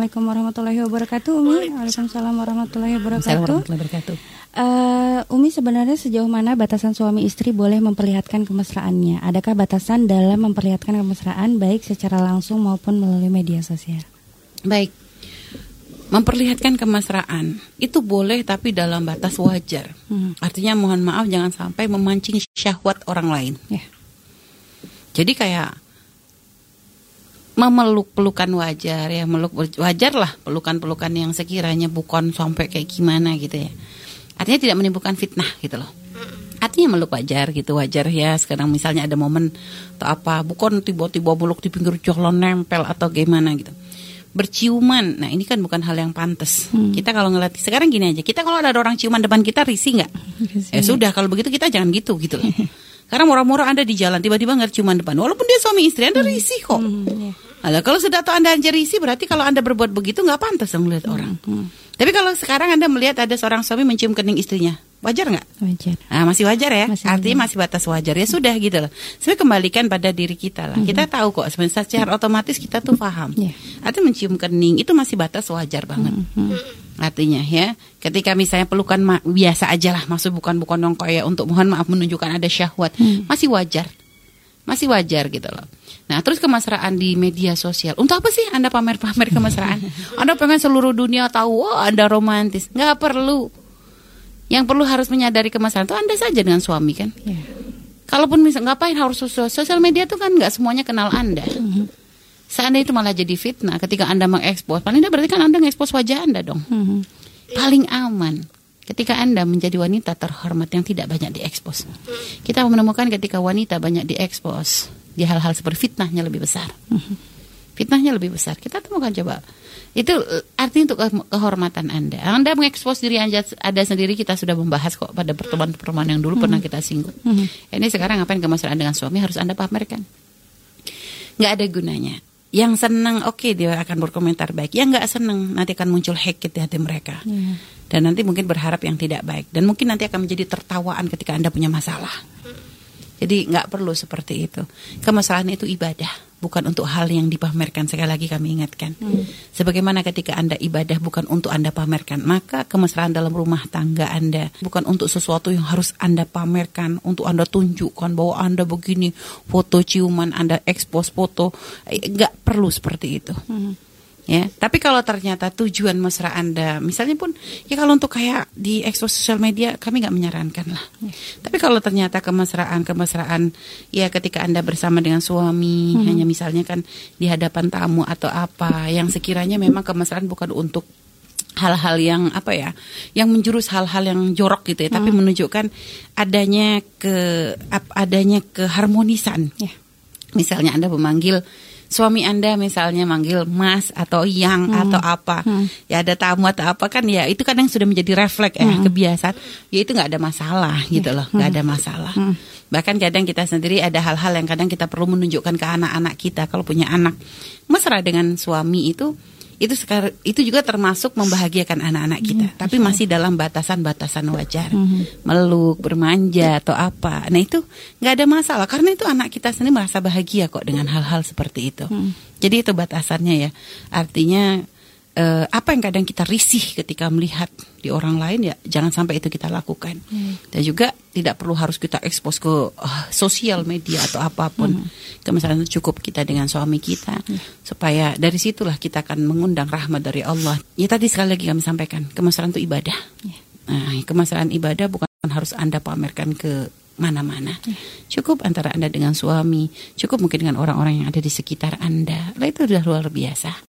Assalamualaikum warahmatullahi wabarakatuh Umi Waalaikumsalam warahmatullahi wabarakatuh Assalamualaikum warahmatullahi wabarakatuh Uh, Umi sebenarnya sejauh mana batasan suami istri boleh memperlihatkan kemesraannya? Adakah batasan dalam memperlihatkan kemesraan baik secara langsung maupun melalui media sosial? Baik, memperlihatkan kemesraan itu boleh tapi dalam batas wajar. Hmm. Artinya mohon maaf jangan sampai memancing syahwat orang lain. Ya. Jadi kayak memeluk pelukan wajar ya meluk wajar lah pelukan-pelukan yang sekiranya bukan sampai kayak gimana gitu ya. Artinya tidak menimbulkan fitnah gitu loh. Artinya meluk wajar gitu wajar ya. Sekarang misalnya ada momen atau apa bukan tiba-tiba meluk di pinggir jalan nempel atau gimana gitu berciuman. Nah ini kan bukan hal yang pantas. Kita kalau ngeliat sekarang gini aja, kita kalau ada orang ciuman depan kita risih nggak? Ya sudah kalau begitu kita jangan gitu gitu loh. Karena murah-murah anda di jalan tiba-tiba nggak ciuman depan, walaupun dia suami istri anda risih kok. iya. Nah, kalau sudah tahu anda aja risih berarti kalau anda berbuat begitu nggak pantas dong melihat orang. Tapi kalau sekarang anda melihat ada seorang suami mencium kening istrinya, wajar nggak? Wajar. Ah, masih wajar ya. Masih Artinya masih batas wajar ya sudah gitu loh. Sebenarnya kembalikan pada diri kita lah. Kita tahu kok sebenarnya secara otomatis kita tuh paham. Iya. Artinya mencium kening itu masih batas wajar banget. Artinya ya, ketika misalnya pelukan biasa aja lah, maksud bukan bukan yang kayak untuk mohon maaf menunjukkan ada syahwat, masih wajar. Masih wajar gitu loh. Nah, terus kemesraan di media sosial. Untuk apa sih Anda pamer-pamer kemesraan? anda pengen seluruh dunia tahu, wah Anda romantis. Nggak perlu. Yang perlu harus menyadari kemesraan itu Anda saja dengan suami kan. Ya. Kalaupun misal ngapain harus sosial, sosial media itu kan nggak semuanya kenal Anda. Seandainya itu malah jadi fitnah ketika Anda mengekspos, paling tidak berarti kan Anda mengekspos wajah Anda dong. Mhm. Paling aman ketika Anda menjadi wanita terhormat yang tidak banyak diekspos. Kita menemukan ketika wanita banyak diekspos, di hal-hal seperti fitnahnya lebih besar. Fitnahnya lebih besar. Kita temukan coba. Itu eh, artinya untuk ke- kehormatan Anda. Anda mengekspos diri Anda sendiri kita sudah membahas kok pada pertemuan-pertemuan yang dulu pernah kita singgung. Ini sekarang ngapain kemesraan dengan suami harus Anda pamerkan nggak ada gunanya. Yang senang oke dia akan berkomentar baik. Yang nggak senang nanti akan muncul hate di hati mereka. Iya. Dan nanti mungkin berharap yang tidak baik. Dan mungkin nanti akan menjadi tertawaan ketika anda punya masalah. Jadi nggak perlu seperti itu. Kemesraan itu ibadah, bukan untuk hal yang dipamerkan. Sekali lagi kami ingatkan. Sebagaimana ketika anda ibadah bukan untuk anda pamerkan, maka kemesraan dalam rumah tangga anda bukan untuk sesuatu yang harus anda pamerkan, untuk anda tunjukkan bahwa anda begini, foto ciuman anda ekspos foto, Eh, nggak perlu seperti itu. Ya, tapi kalau ternyata tujuan mesra Anda, misalnya pun, ya kalau untuk kayak di ekspos sosial media, kami nggak menyarankan lah. Tapi kalau ternyata kemesraan, kemesraan, ya ketika Anda bersama dengan suami, hanya misalnya kan di hadapan tamu atau apa, yang sekiranya memang kemesraan bukan untuk hal-hal yang apa ya, yang menjurus hal-hal yang jorok gitu ya, tapi menunjukkan adanya ke adanya keharmonisan. Ya. Misalnya Anda memanggil suami Anda misalnya manggil Mas atau Yang atau apa. Ya ada tamu atau apa kan ya itu kadang sudah menjadi refleks ya kebiasaan. Ya itu nggak ada masalah gitu loh, nggak ada masalah. Bahkan kadang kita sendiri ada hal-hal yang kadang kita perlu menunjukkan ke anak-anak kita kalau punya anak. Mesra dengan suami itu itu sekar, itu juga termasuk membahagiakan anak-anak kita, tapi masih dalam batasan-batasan wajar, meluk, bermanja atau apa. Nah itu nggak ada masalah karena itu anak kita sendiri merasa bahagia kok dengan hal-hal seperti itu. Jadi itu batasannya ya. Artinya eh, apa yang kadang kita risih ketika melihat di orang lain ya jangan sampai itu kita lakukan. Dan juga tidak perlu harus kita ekspos ke eh, sosial media atau apa pun. Kemisalnya cukup kita dengan suami kita supaya dari situlah kita akan mengundang rahmat dari Allah. Ya tadi sekali lagi kami sampaikan, kemesraan itu ibadah. Nah, kemesraan ibadah bukan harus Anda pamerkan ke mana-mana. Cukup antara Anda dengan suami, cukup mungkin dengan orang-orang yang ada di sekitar Anda. Lah itu sudah luar biasa.